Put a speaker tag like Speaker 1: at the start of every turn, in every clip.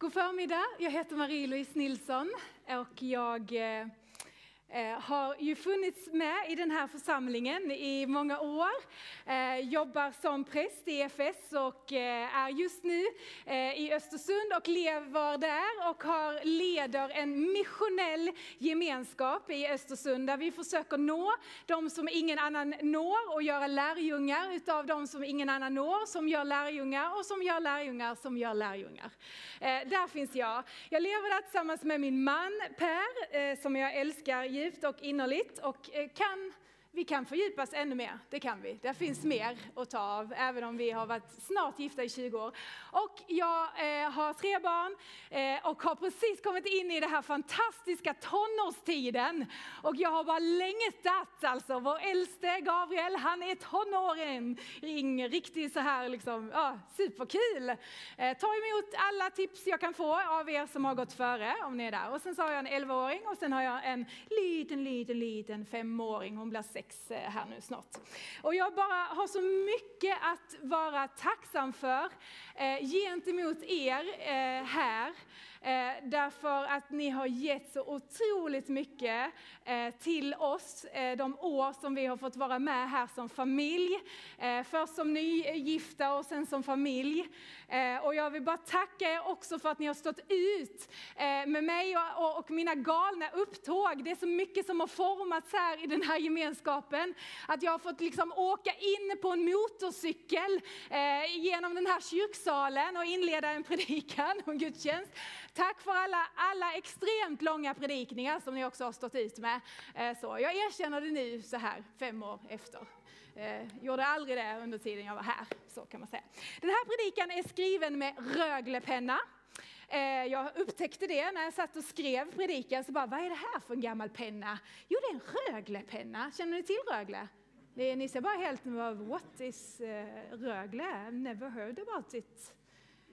Speaker 1: God förmiddag, jag heter Marie-Louise Nilsson och jag eh, Eh, har ju funnits med i den här församlingen i många år. Eh, jobbar som präst i EFS och eh, är just nu i Östersund och lever där och har, leder en missionell gemenskap i Östersund där vi försöker nå de som ingen annan når och göra lärjungar utav de som ingen annan når, som gör lärjungar och som gör lärjungar som gör lärjungar. Där finns jag. Jag lever där tillsammans med min man Per som jag älskar djupt och innerligt och eh, kan vi kan fördjupas ännu mer, det kan vi. Det finns mer att ta av, även om vi har varit snart gifta i 20 år. Och jag eh, har tre barn eh, och har precis kommit in i den här fantastiska tonårstiden. Och jag har bara längtat alltså. Vår äldste Gabriel, han är tonåring. Riktigt så här liksom, ja, superkul. Eh, ta emot alla tips jag kan få av er som har gått före, om ni är där. Och sen så har jag en 11-åring och sen har jag en liten, liten, liten femåring. Hon blir sex sex eh, här nu snart. Och jag bara har så mycket att vara tacksam för eh, gentemot er eh, här. Eh, därför att ni har gett så otroligt mycket eh, till oss eh, de år som vi har fått vara med här som familj. Eh, först som nygifta och sen som familj. Eh, och jag vill bara tacka er också för att ni har stått ut eh, med mig och, och, mina galna upptåg. Det är så mycket som har formats här i den här gemenskapen. Att jag har fått liksom åka in på en motorcykel eh, genom den här kyrksalen och inleda en predikan och gudstjänst. Tack för alla, alla extremt långa predikningar som ni också har stått ut med. Eh, så jag erkänner det nu så här fem år efter. Eh, gjorde aldrig det under tiden jag var här, så kan man säga. Den här predikan är skriven med Röglepenna. Eh, jag upptäckte det när jag satt och skrev predikan, så bara, vad är det här för en gammal penna? Jo, det är en Röglepenna. Känner ni till Rögle? ni ser bara helt, what is eh, Rögle? I've never heard about it.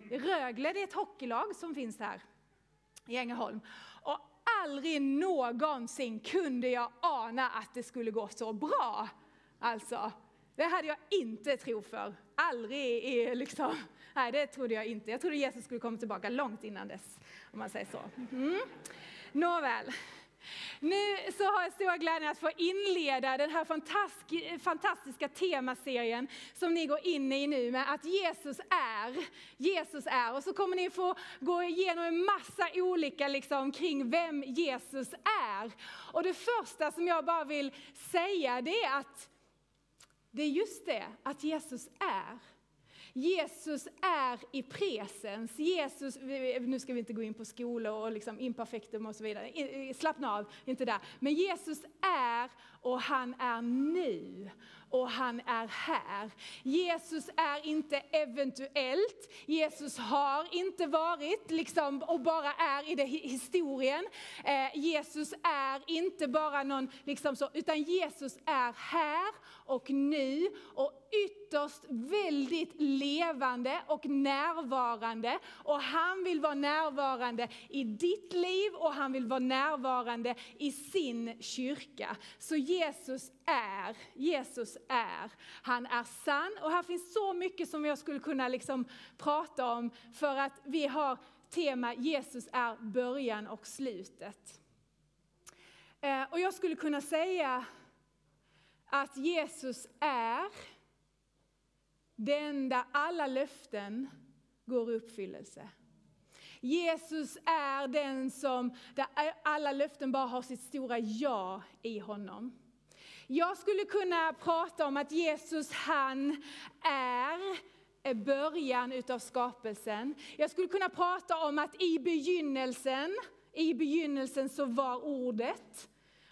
Speaker 1: Rögle det är ett hockeylag som finns här i Ängelholm. Och aldrig någonsin kunde jag ana att det skulle gå så bra. Alltså, det hade jag inte tro för. Aldrig i liksom, nej det trodde jag inte. Jag trodde Jesus skulle komma tillbaka långt innan dess, om man säger så. Mm. Nåväl. Nu så har jag stora glädjen att få inleda den här fantastiska temaserien som ni går in i nu med att Jesus är. Jesus är. Och så kommer ni få gå igenom en massa olika liksom kring vem Jesus är. Och det första som jag bara vill säga det är att det är just det, att Jesus är. Jesus är i presens. Jesus, nu ska vi inte gå in på skolor och liksom imperfektum och så vidare. Slappna av, inte där. Men Jesus är och han är nu och han är här. Jesus är inte eventuellt, Jesus har inte varit liksom, och bara är i det historien. Eh, Jesus är inte bara någon, liksom så, utan Jesus är här och nu och ytterst väldigt levande och närvarande. Och han vill vara närvarande i ditt liv och han vill vara närvarande i sin kyrka. Så Jesus är, Jesus är, han är sann. Och här finns så mycket som jag skulle kunna liksom prata om för att vi har tema Jesus är början och slutet. Eh, och jag skulle kunna säga att Jesus är den där alla löften går i uppfyllelse. Jesus är den som, där alla löften bara har sitt stora ja i honom. Jag skulle kunna prata om att Jesus han är början utav skapelsen. Jag skulle kunna prata om att i begynnelsen, i begynnelsen så var ordet.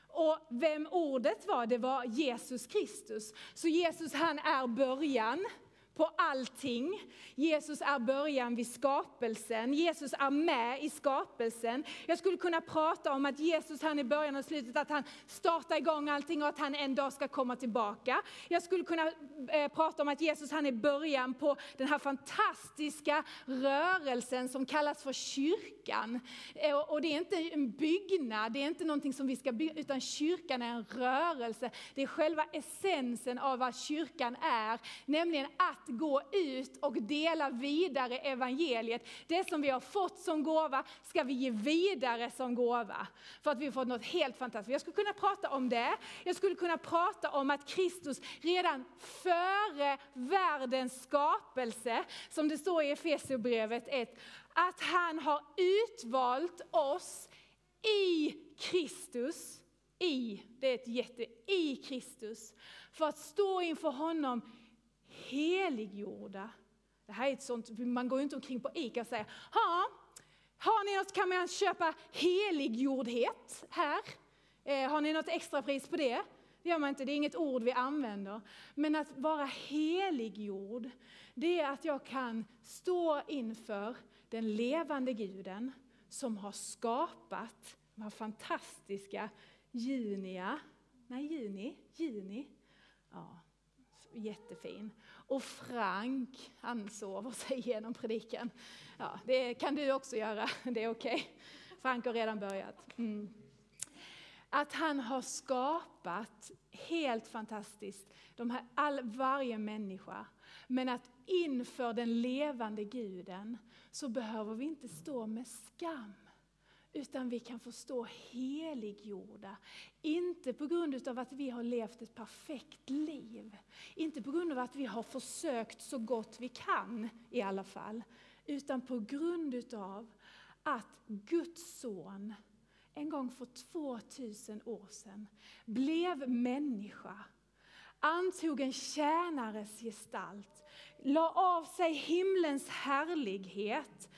Speaker 1: Och vem ordet var, det var Jesus Kristus. Så Jesus han är början på allting. Jesus är början vid skapelsen. Jesus är med i skapelsen. Jag skulle kunna prata om att Jesus han är början och slutet, att han startar igång allting och att han en dag ska komma tillbaka. Jag skulle kunna eh, prata om att Jesus han är början på den här fantastiska rörelsen som kallas för kyrkan. Eh, och det är inte en byggnad, det är inte någonting som vi ska bygga, utan kyrkan är en rörelse. Det är själva essensen av vad kyrkan är, nämligen att att gå ut och dela vidare evangeliet. Det som vi har fått som gåva ska vi ge vidare som gåva. För att vi har fått något helt fantastiskt. Jag skulle kunna prata om det. Jag skulle kunna prata om att Kristus redan före världens skapelse, som det står i Efesierbrevet 1, att han har utvalt oss i Kristus, i, det är ett jätte, i Kristus, för att stå inför honom heliggjorda. Det här är ett sånt, man går ju inte omkring på ICA och säger, ha, har ni något, kan man köpa heliggjordhet här? Eh, har ni något extrapris på det? Det gör man inte, det är inget ord vi använder. Men att vara heliggjord, det är att jag kan stå inför den levande guden som har skapat de här fantastiska Junia, nej Juni, Juni, ja, jättefin. Och Frank, han sover sig igenom predikan. Ja, det kan du också göra, det är okej. Okay. Frank har redan börjat. Mm. Att han har skapat, helt fantastiskt, de här, all, varje människa. Men att inför den levande guden så behöver vi inte stå med skam. Utan vi kan få stå heliggjorda. Inte på grund av att vi har levt ett perfekt liv. Inte på grund av att vi har försökt så gott vi kan i alla fall. Utan på grund av att Guds son en gång för 2000 år sedan blev människa antog en tjänares gestalt, la av sig himlens härlighet,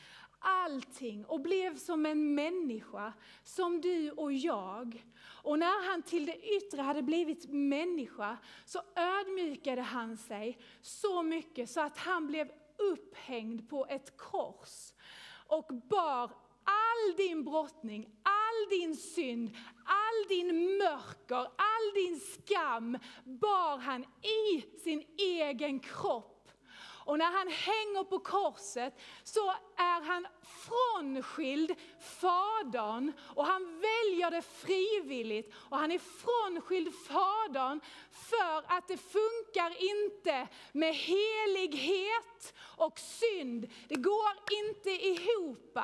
Speaker 1: allting och blev som en människa, som du och jag. Och när han till det yttre hade blivit människa så ödmjukade han sig så mycket så att han blev upphängd på ett kors och bar all din brottning, all din synd, all din mörker, all din skam bar han i sin egen kropp. Och när han hänger på korset så är han frånskild Fadern och han väljer det frivilligt. Och han är frånskild Fadern för att det funkar inte med helighet och synd. Det går inte ihop.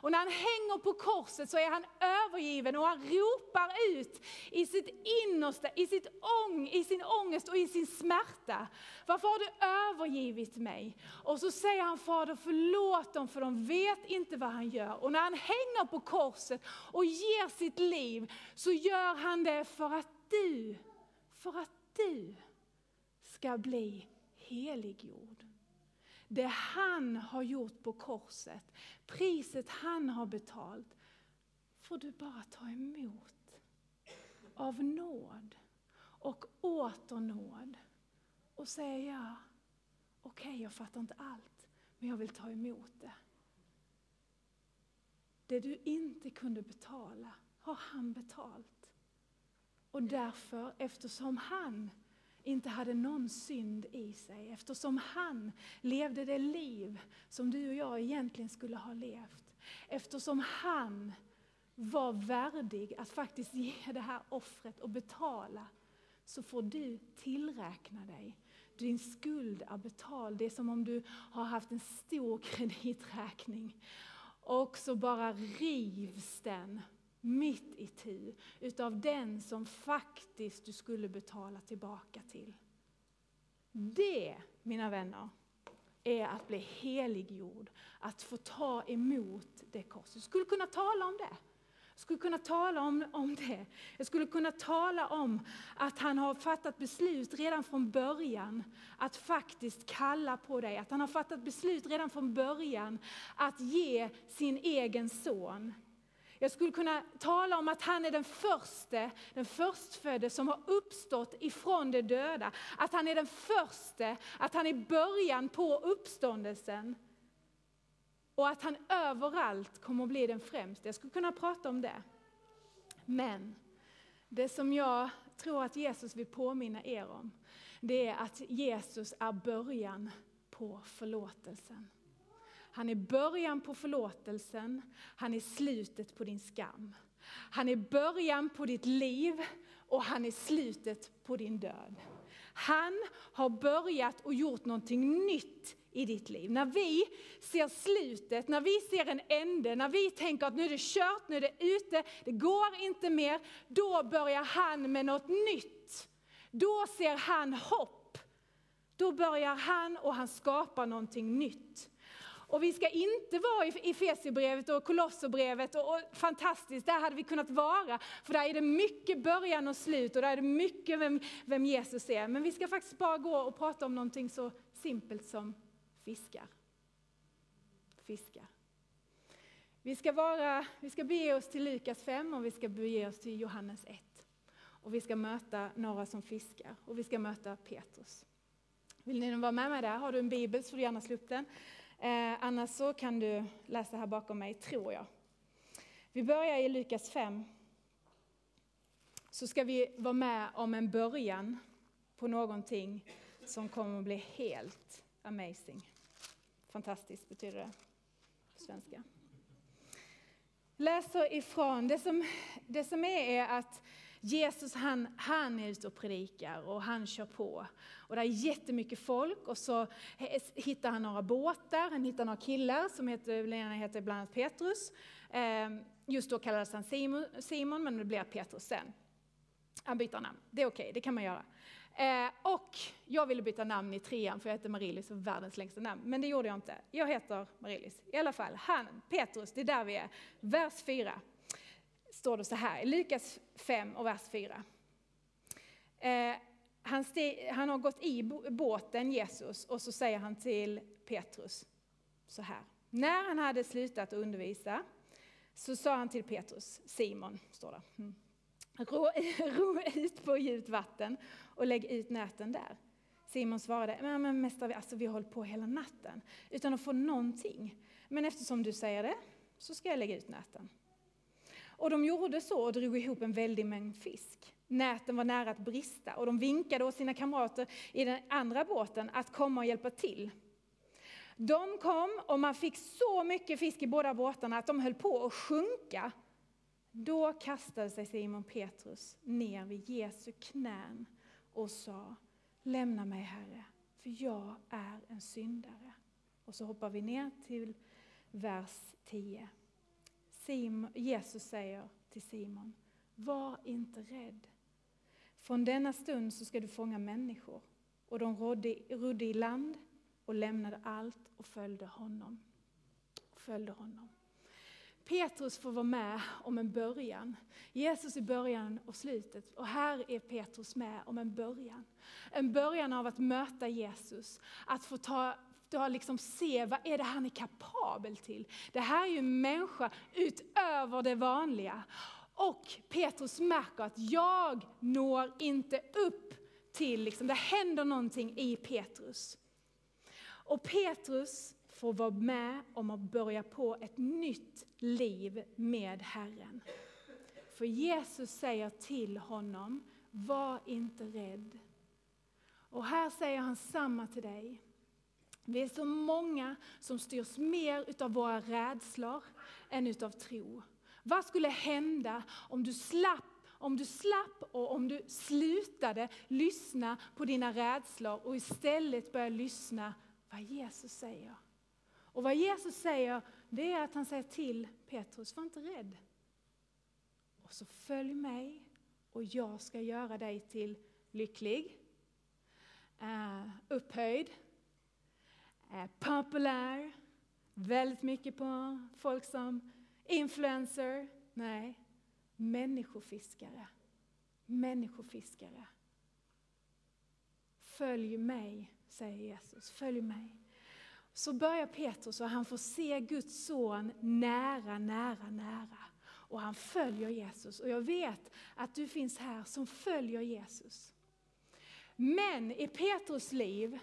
Speaker 1: Och när han hänger på korset så är han övergiven och han ropar ut i sitt innersta, i, sitt ång, i sin ångest och i sin smärta. Varför har du övergivit mig? Och så säger han Fader förlåt dem för de vet inte vad han gör. Och när han hänger på korset och ger sitt liv så gör han det för att du, för att du ska bli heliggjord. Det han har gjort på korset, priset han har betalt, får du bara ta emot. Av nåd och åter nåd. Och säga ja, okej okay, jag fattar inte allt, men jag vill ta emot det. Det du inte kunde betala har han betalt. Och därför, eftersom han inte hade någon synd i sig, eftersom han levde det liv som du och jag egentligen skulle ha levt. Eftersom han var värdig att faktiskt ge det här offret och betala, så får du tillräkna dig. Din skuld är betald. Det är som om du har haft en stor krediträkning och så bara rivs den mitt i tu utav den som faktiskt du skulle betala tillbaka till. Det, mina vänner, är att bli heliggjord, att få ta emot det korset. Jag skulle kunna tala om det. Jag skulle kunna tala om, om det. Jag skulle kunna tala om att han har fattat beslut redan från början att faktiskt kalla på dig. Att han har fattat beslut redan från början att ge sin egen son. Jag skulle kunna tala om att han är den första, den förstfödde som har uppstått ifrån de döda. Att han är den första, att han är början på uppståndelsen. Och att han överallt kommer att bli den främste. Jag skulle kunna prata om det. Men det som jag tror att Jesus vill påminna er om, det är att Jesus är början på förlåtelsen. Han är början på förlåtelsen, han är slutet på din skam. Han är början på ditt liv och han är slutet på din död. Han har börjat och gjort någonting nytt i ditt liv. När vi ser slutet, när vi ser en ände, när vi tänker att nu är det kört, nu är det ute, det går inte mer. Då börjar han med något nytt. Då ser han hopp. Då börjar han och han skapar någonting nytt. Och vi ska inte vara i Efesierbrevet och Kolosserbrevet och, och fantastiskt, där hade vi kunnat vara. För där är det mycket början och slut och där är det mycket vem, vem Jesus är. Men vi ska faktiskt bara gå och prata om någonting så simpelt som fiskar. Fiskar. Vi ska, vara, vi ska bege oss till Lukas 5 och vi ska bege oss till Johannes 1. Och vi ska möta några som fiskar och vi ska möta Petrus. Vill ni vara med mig där? Har du en bibel så får du gärna slå upp den. Eh, annars så kan du läsa här bakom mig, tror jag. Vi börjar i Lukas 5. Så ska vi vara med om en början på någonting som kommer att bli helt amazing. Fantastiskt betyder det på svenska. Läser ifrån, det som, det som är är att Jesus han, han är ute och predikar och han kör på. Och det är jättemycket folk och så hittar han några båtar, han hittar några killar som heter, heter bland annat Petrus. Ehm, just då kallades han Simon, Simon men det blir Petrus sen. Han byter namn, det är okej, okay, det kan man göra. Eh, och jag ville byta namn i trean för jag heter Marilis och världens längsta namn. Men det gjorde jag inte. Jag heter Marilis. I alla fall, han, Petrus, det är där vi är. Vers 4 står det så här, Lukas 5 och vers 4. Eh, han, steg, han har gått i båten, Jesus, och så säger han till Petrus så här. När han hade slutat undervisa så sa han till Petrus, Simon, står det. Mm. Ro, ro ut på djupt vatten och lägg ut näten där. Simon svarade, men, men mästare, alltså, vi har hållit på hela natten utan att få någonting. Men eftersom du säger det så ska jag lägga ut näten. Och de gjorde så och drog ihop en väldig mängd fisk. Näten var nära att brista och de vinkade åt sina kamrater i den andra båten att komma och hjälpa till. De kom och man fick så mycket fisk i båda båtarna att de höll på att sjunka. Då kastade sig Simon Petrus ner vid Jesu knän och sa Lämna mig Herre, för jag är en syndare. Och så hoppar vi ner till vers 10. Simon, Jesus säger till Simon, var inte rädd. Från denna stund så ska du fånga människor. Och de rodde i land och lämnade allt och följde honom. Följde honom. Petrus får vara med om en början. Jesus i början och slutet. Och här är Petrus med om en början. En början av att möta Jesus. Att få ta, ta liksom se vad är det han är kapabel till. Det här är ju en människa utöver det vanliga. Och Petrus märker att jag når inte upp till, liksom, det händer någonting i Petrus. Och Petrus får vara med om att börja på ett nytt liv med Herren. För Jesus säger till honom, var inte rädd. Och här säger han samma till dig. Vi är så många som styrs mer utav våra rädslor än utav tro. Vad skulle hända om du slapp om du slapp och om du slutade lyssna på dina rädslor och istället började lyssna vad Jesus säger. Och vad Jesus säger, det är att han säger till Petrus, var inte rädd. Och så följ mig och jag ska göra dig till lycklig, eh, upphöjd, Eh, populär, väldigt mycket på folk som influencer. Nej, människofiskare. Människofiskare. Följ mig, säger Jesus. Följ mig så börjar Petrus och han får se Guds son nära, nära, nära. Och han följer Jesus. Och jag vet att du finns här som följer Jesus. Men i Petrus liv,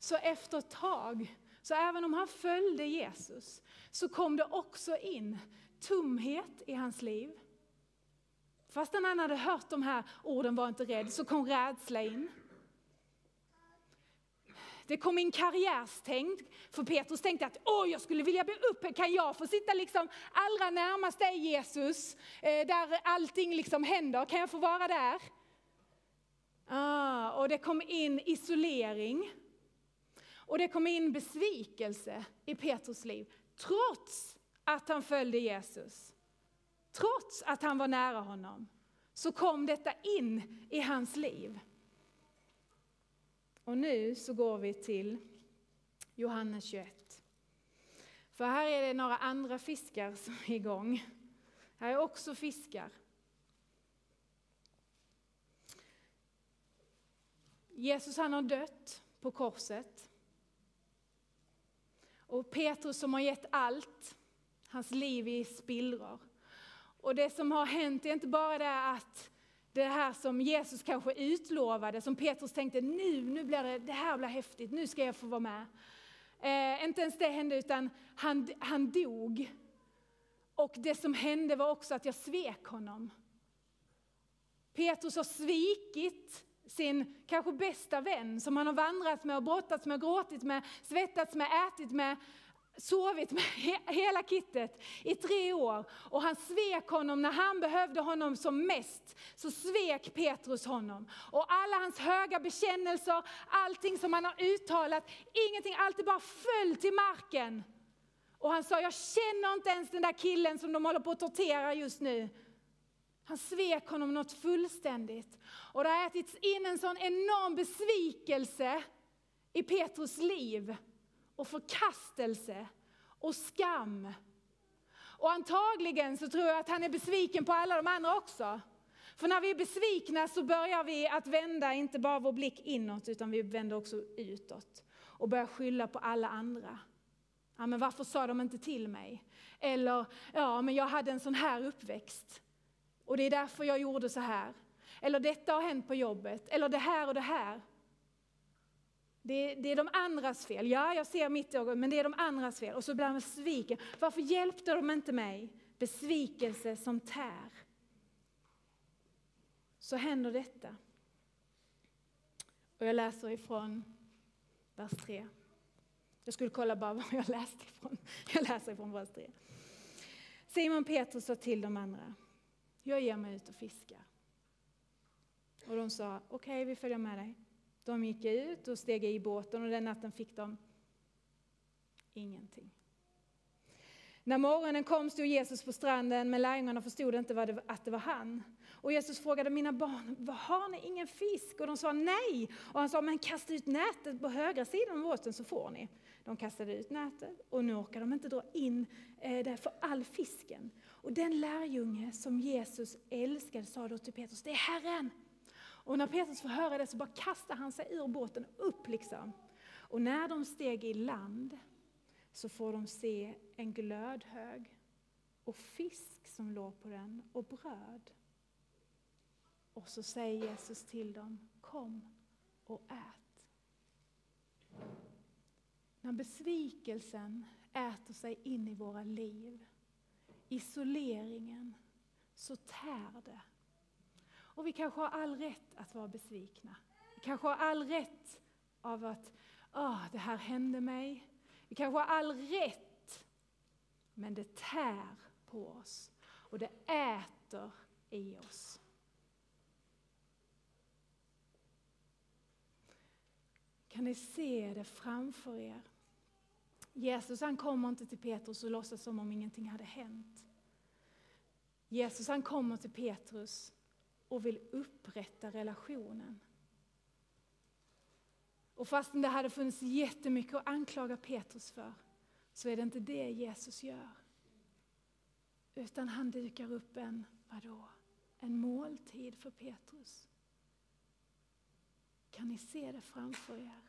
Speaker 1: så efter ett tag, så även om han följde Jesus, så kom det också in tomhet i hans liv. Fastän han hade hört de här orden, var inte rädd, så kom rädsla in. Det kom in karriärstänk, för Petrus tänkte att Åh, jag skulle vilja bli uppe, kan jag få sitta liksom allra närmast dig Jesus, eh, där allting liksom händer, kan jag få vara där? Ah, och det kom in isolering. Och det kom in besvikelse i Petrus liv. Trots att han följde Jesus. Trots att han var nära honom. Så kom detta in i hans liv. Och nu så går vi till Johannes 21. För här är det några andra fiskar som är igång. Här är också fiskar. Jesus han har dött på korset. Och Petrus som har gett allt, hans liv i spillror. Och det som har hänt är inte bara det att det här som Jesus kanske utlovade, som Petrus tänkte nu, nu blir det, det här blir häftigt, nu ska jag få vara med. Eh, inte ens det hände utan han, han dog. Och det som hände var också att jag svek honom. Petrus har svikit sin kanske bästa vän som han har vandrat med och brottats med, gråtit med, svettats med, ätit med, sovit med hela kittet i tre år. Och han svek honom när han behövde honom som mest. Så svek Petrus honom. Och alla hans höga bekännelser, allting som han har uttalat, ingenting, allt det bara föll till marken. Och han sa, jag känner inte ens den där killen som de håller på att tortera just nu. Han svek honom något fullständigt. Och det har ätits in en sån enorm besvikelse i Petrus liv och förkastelse och skam. Och antagligen så tror jag att han är besviken på alla de andra också. För när vi är besvikna så börjar vi att vända inte bara vår blick inåt utan vi vänder också utåt. Och börjar skylla på alla andra. Ja, men varför sa de inte till mig? Eller, ja men jag hade en sån här uppväxt. Och det är därför jag gjorde så här. Eller detta har hänt på jobbet. Eller det här och det här. Det, det, är de andras fel. Ja, jag ser mitt ögon, men det är de andras fel. Och så blir man sviken. Varför hjälpte de inte mig? Besvikelse som tär. Så händer detta. Och jag läser ifrån vers 3. Jag skulle kolla bara vad jag läste ifrån. Jag läser ifrån vers 3. Simon Petrus sa till de andra, jag ger mig ut och fiskar. Och de sa, okej okay, vi följer med dig. De gick ut och steg i båten och den natten fick de ingenting. När morgonen kom stod Jesus på stranden, men lärjungarna förstod inte det, att det var han. Och Jesus frågade mina barn, har ni ingen fisk? Och de sa nej. Och han sa, men kasta ut nätet på högra sidan av båten så får ni. De kastade ut nätet och nu orkar de inte dra in eh, det för all fisken. Och den lärjunge som Jesus älskade sa då till Petrus, det är Herren. Och när Petrus får höra det så bara kastar han sig ur båten upp liksom. Och när de steg i land så får de se en glödhög och fisk som låg på den och bröd. Och så säger Jesus till dem, kom och ät. När besvikelsen äter sig in i våra liv, isoleringen, så tär det och vi kanske har all rätt att vara besvikna. Vi kanske har all rätt av att oh, det här hände mig. Vi kanske har all rätt, men det tär på oss och det äter i oss. Kan ni se det framför er? Jesus han kommer inte till Petrus och låtsas som om ingenting hade hänt. Jesus han kommer till Petrus och vill upprätta relationen. Och fastän det hade funnits jättemycket att anklaga Petrus för, så är det inte det Jesus gör. Utan han dukar upp en, vadå? En måltid för Petrus. Kan ni se det framför er?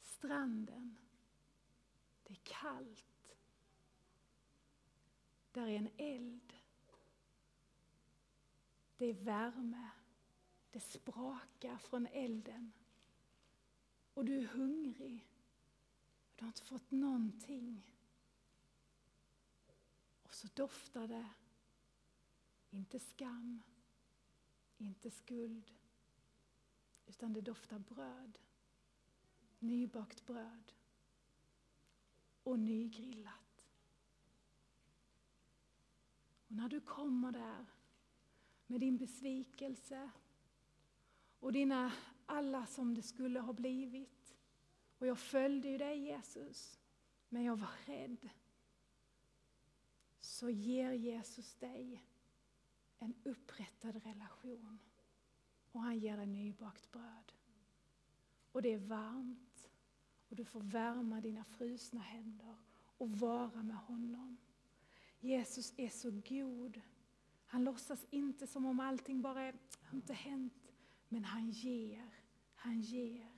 Speaker 1: Stranden. Det är kallt. Där är en eld. Det är värme. Det sprakar från elden. Och du är hungrig. Du har inte fått någonting. Och så doftar det, inte skam, inte skuld, utan det doftar bröd. Nybakt bröd. Och nygrillat. Och när du kommer där med din besvikelse och dina alla som det skulle ha blivit. Och jag följde ju dig Jesus, men jag var rädd. Så ger Jesus dig en upprättad relation. Och han ger dig nybakt bröd. Och det är varmt. Och du får värma dina frusna händer och vara med honom. Jesus är så god. Han låtsas inte som om allting bara är, inte hänt. Men han ger, han ger.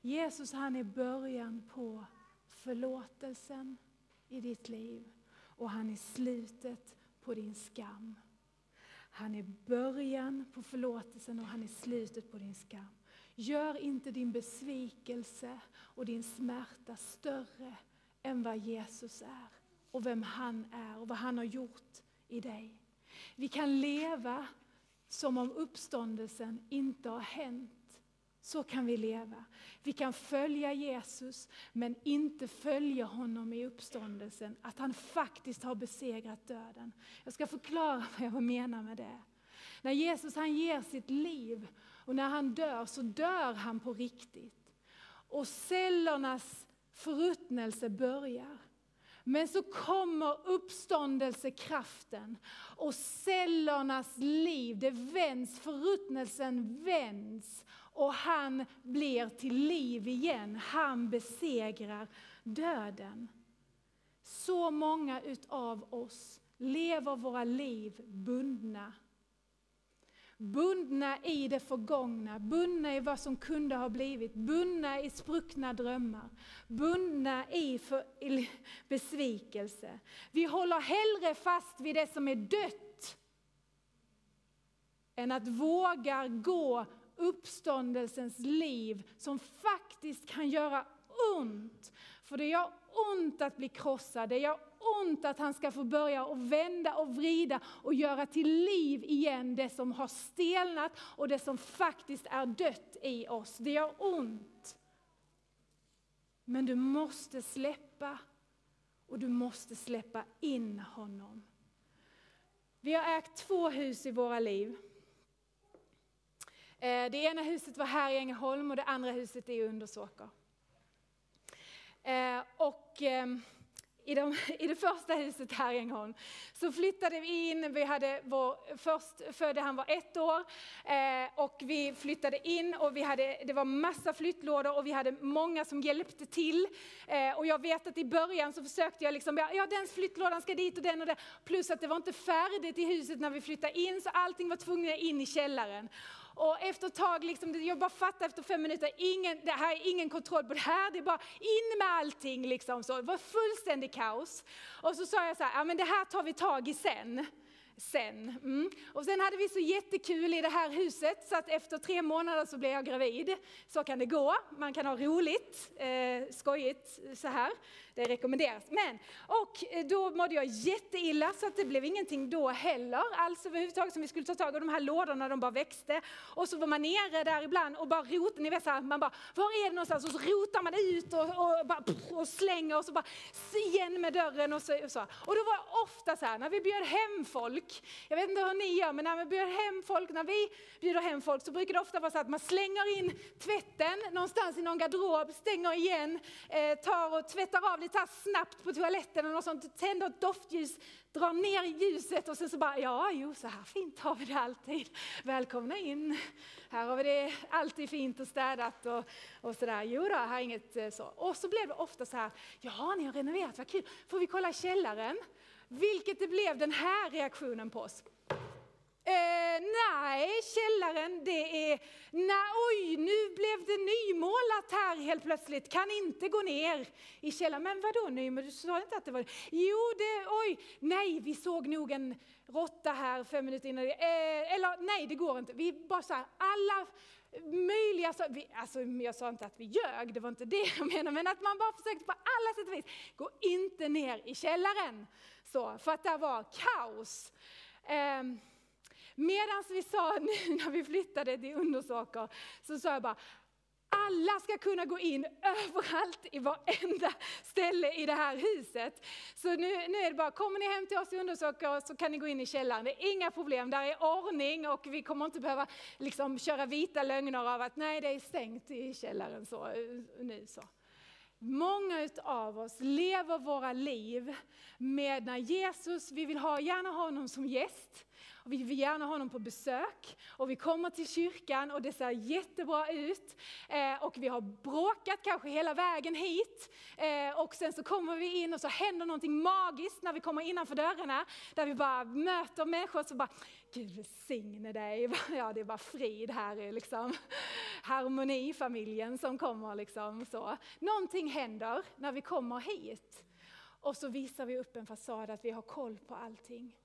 Speaker 1: Jesus han är början på förlåtelsen i ditt liv. Och han är slutet på din skam. Han är början på förlåtelsen och han är slutet på din skam. Gör inte din besvikelse och din smärta större än vad Jesus är och vem han är och vad han har gjort i dig. Vi kan leva som om uppståndelsen inte har hänt. Så kan vi leva. Vi kan följa Jesus men inte följa honom i uppståndelsen. Att han faktiskt har besegrat döden. Jag ska förklara vad jag menar med det. När Jesus han ger sitt liv och när han dör så dör han på riktigt. Och cellernas förruttnelse börjar. Men så kommer uppståndelsekraften och cellernas liv, det vänds, förruttnelsen vänds och han blir till liv igen. Han besegrar döden. Så många utav oss lever våra liv bundna Bundna i det förgångna, bundna i vad som kunde ha blivit, bundna i spruckna drömmar, bundna i, för, i besvikelse. Vi håller hellre fast vid det som är dött än att våga gå uppståndelsens liv som faktiskt kan göra ont. För det gör ont att bli krossad, det gör ont att han ska få börja och vända och vrida och göra till liv igen det som har stelnat och det som faktiskt är dött i oss. Det gör ont. Men du måste släppa och du måste släppa in honom. Vi har ägt två hus i våra liv. Eh, det ena huset var här i Ängelholm och det andra huset är i Undersåker. Eh, och eh, i, de, i det första huset här i gång så flyttade vi in, vi hade vår förstfödde, han var ett år eh, och vi flyttade in och vi hade, det var massa flyttlådor och vi hade många som hjälpte till. Eh, och jag vet att i början så försökte jag liksom, ja den flyttlådan ska dit och den och den. Plus att det var inte färdigt i huset när vi flyttade in så allting var tvunget in i källaren. Och efter ett tag, liksom, jag bara fattade efter fem minuter, ingen, det här är ingen kontroll på det här, det är bara in med allting. Liksom, så. Det var fullständigt kaos. Och så sa jag så här, ja men det här tar vi tag i sen sen. Mm. Och sen hade vi så jättekul i det här huset så att efter tre månader så blev jag gravid. Så kan det gå, man kan ha roligt, eh, skojigt så här. Det rekommenderas. Men, och eh, då mådde jag jätteilla så att det blev ingenting då heller alls överhuvudtaget som vi skulle ta tag i. De här lådorna de bara växte. Och så var man nere där ibland och bara rotade, ni vet så här, man bara, var är det någonstans? Och så rotar man ut och, och, bara, och slänger och så bara igen med dörren och så, och så. Och då var det ofta så här, när vi bjöd hem folk, jag vet inte hur ni gör, men när vi bjuder hem folk, när vi bjuder hem folk så brukar det ofta vara så att man slänger in tvätten någonstans i någon garderob, stänger igen, eh, tar och tvättar av lite snabbt på toaletten och något sånt, tänder ett doftljus, drar ner ljuset och sen så bara, ja, jo, så här fint har vi det alltid. Välkomna in. Här har vi det alltid fint och städat och, och sådär. Jo då, här är inget eh, så. Och så blev det ofta så här, ja, ni har renoverat, vad kul. Får vi kolla källaren? Vilket det blev den här reaktionen på oss. Eh, nej, källaren det är, nej oj nu blev det nymålat här helt plötsligt, kan inte gå ner i källaren. Men vadå nymålat, du sa inte att det var Jo, det, oj, nej vi såg nog en råtta här fem minuter innan. Eh, eller nej, det går inte. Vi bara så här, alla möjliga, så, vi, alltså jag sa inte att vi ljög, det var inte det jag menade, men att man bara försökte på alla sätt och vis, gå inte ner i källaren. Så, för att det var kaos. Eh, Medan vi sa nu när vi flyttade till Undersåker så sa jag bara, alla ska kunna gå in överallt i varenda ställe i det här huset. Så nu, nu är det bara, kommer ni hem till oss i Undersöker så kan ni gå in i källaren. Det är inga problem, där är ordning och vi kommer inte behöva liksom köra vita lögner av att nej det är stängt i källaren så, eh, nu så. Många av oss lever våra liv med när Jesus, vi vill ha, gärna ha honom som gäst, och vi vill gärna ha honom på besök. Och vi kommer till kyrkan och det ser jättebra ut. Eh, och vi har bråkat kanske hela vägen hit. Eh, och sen så kommer vi in och så händer någonting magiskt när vi kommer innanför dörrarna. Där vi bara möter människor och så bara, Gud välsigne dig. Ja, det är bara frid här liksom harmoni familjen som kommer liksom så. Någonting händer när vi kommer hit. Och så visar vi upp en fasad att vi har koll på allting.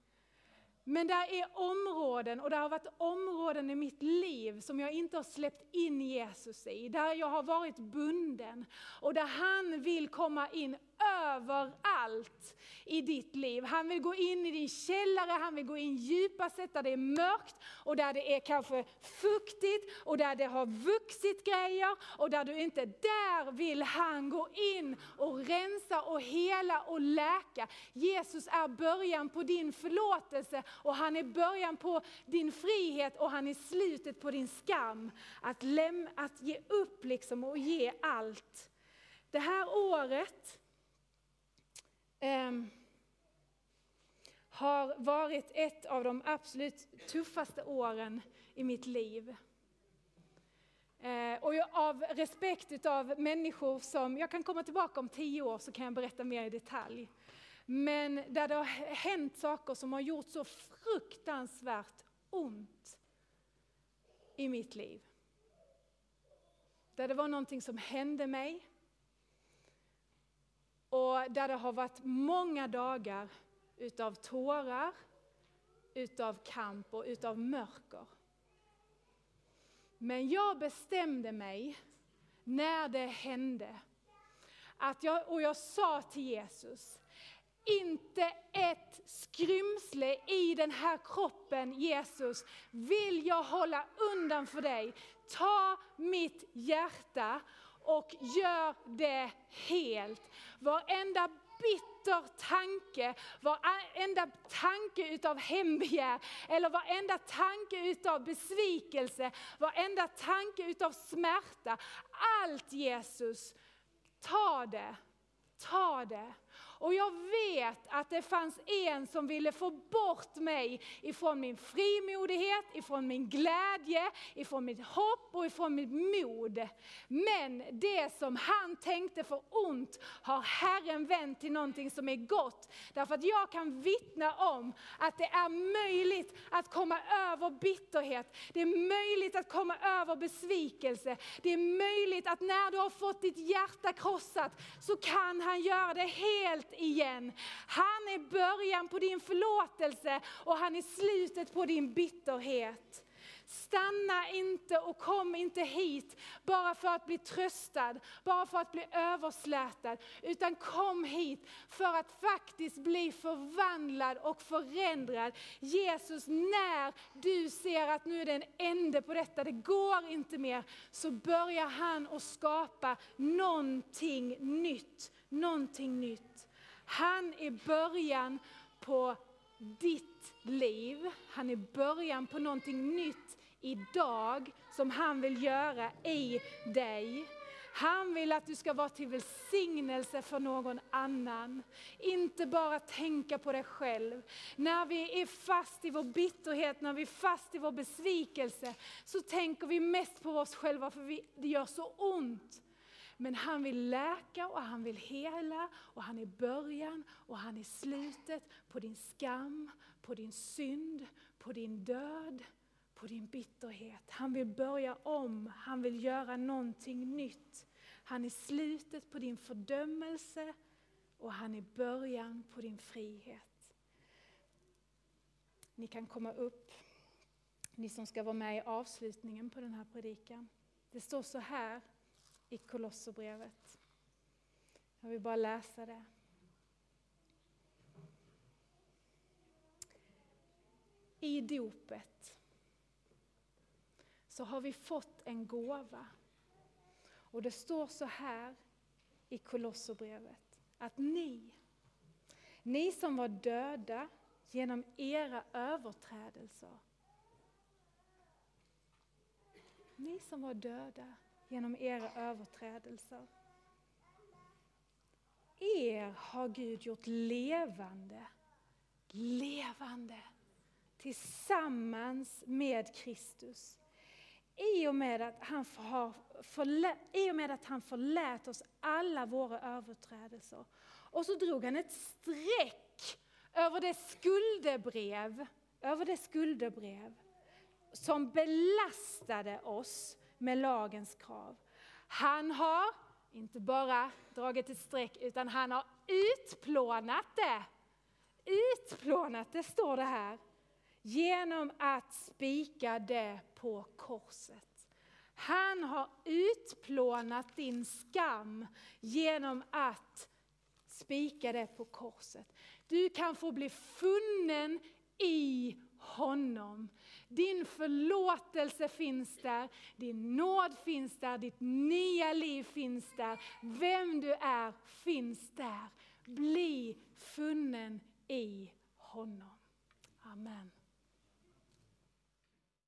Speaker 1: Men där är områden, och det har varit områden i mitt liv som jag inte har släppt in Jesus i. Där jag har varit bunden och där han vill komma in överallt i ditt liv. Han vill gå in i din källare, han vill gå in djupast där det är mörkt och där det är kanske fuktigt och där det har vuxit grejer och där du inte, där vill han gå in och rensa och hela och läka. Jesus är början på din förlåtelse och han är början på din frihet och han är slutet på din skam. Att, läm, att ge upp liksom och ge allt. Det här året har varit ett av de absolut tuffaste åren i mitt liv. Eh, och jag, av respekt av människor som, jag kan komma tillbaka om tio år så kan jag berätta mer i detalj. Men där det har hänt saker som har gjort så fruktansvärt ont i mitt liv. Där det var någonting som hände mig och där det har varit många dagar utav tårar, utav kamp och utav mörker. Men jag bestämde mig när det hände, att jag, och jag sa till Jesus, inte ett skrymsle i den här kroppen Jesus vill jag hålla undan för dig. Ta mitt hjärta och gör det helt. Varenda bitter tanke, varenda tanke utav hembegär, eller varenda tanke utav besvikelse, varenda tanke utav smärta. Allt Jesus, ta det, ta det. Och jag vet att det fanns en som ville få bort mig ifrån min frimodighet, ifrån min glädje, ifrån mitt hopp och ifrån mitt mod. Men det som han tänkte för ont har Herren vänt till någonting som är gott. Därför att jag kan vittna om att det är möjligt att komma över bitterhet. Det är möjligt att komma över besvikelse. Det är möjligt att när du har fått ditt hjärta krossat så kan han göra det helt igen. Han är början på din förlåtelse och han är slutet på din bitterhet. Stanna inte och kom inte hit bara för att bli tröstad, bara för att bli överslätad. Utan kom hit för att faktiskt bli förvandlad och förändrad. Jesus, när du ser att nu är det en ände på detta, det går inte mer, så börjar han att skapa någonting nytt. Någonting nytt. Han är början på ditt liv. Han är början på någonting nytt idag som han vill göra i dig. Han vill att du ska vara till välsignelse för någon annan. Inte bara tänka på dig själv. När vi är fast i vår bitterhet, när vi är fast i vår besvikelse, så tänker vi mest på oss själva för vi, det gör så ont. Men han vill läka och han vill hela och han är början och han är slutet på din skam, på din synd, på din död, på din bitterhet. Han vill börja om, han vill göra någonting nytt. Han är slutet på din fördömelse och han är början på din frihet. Ni kan komma upp, ni som ska vara med i avslutningen på den här predikan. Det står så här i Kolosserbrevet. Jag vill bara läsa det. I dopet så har vi fått en gåva. Och det står så här i Kolosserbrevet, att ni, ni som var döda genom era överträdelser, ni som var döda genom era överträdelser, er har Gud gjort levande, levande tillsammans med Kristus. I och med att han, har förlä, i och med att han förlät oss alla våra överträdelser. Och så drog han ett streck över det skuldebrev, över det skuldebrev som belastade oss med lagens krav. Han har inte bara dragit ett streck utan han har utplånat det. Utplånat det står det här. Genom att spika det på korset. Han har utplånat din skam genom att spika det på korset. Du kan få bli funnen i honom. Din förlåtelse finns där, din nåd finns där, ditt nya liv finns där. Vem du är finns där. Bli funnen i honom. Amen.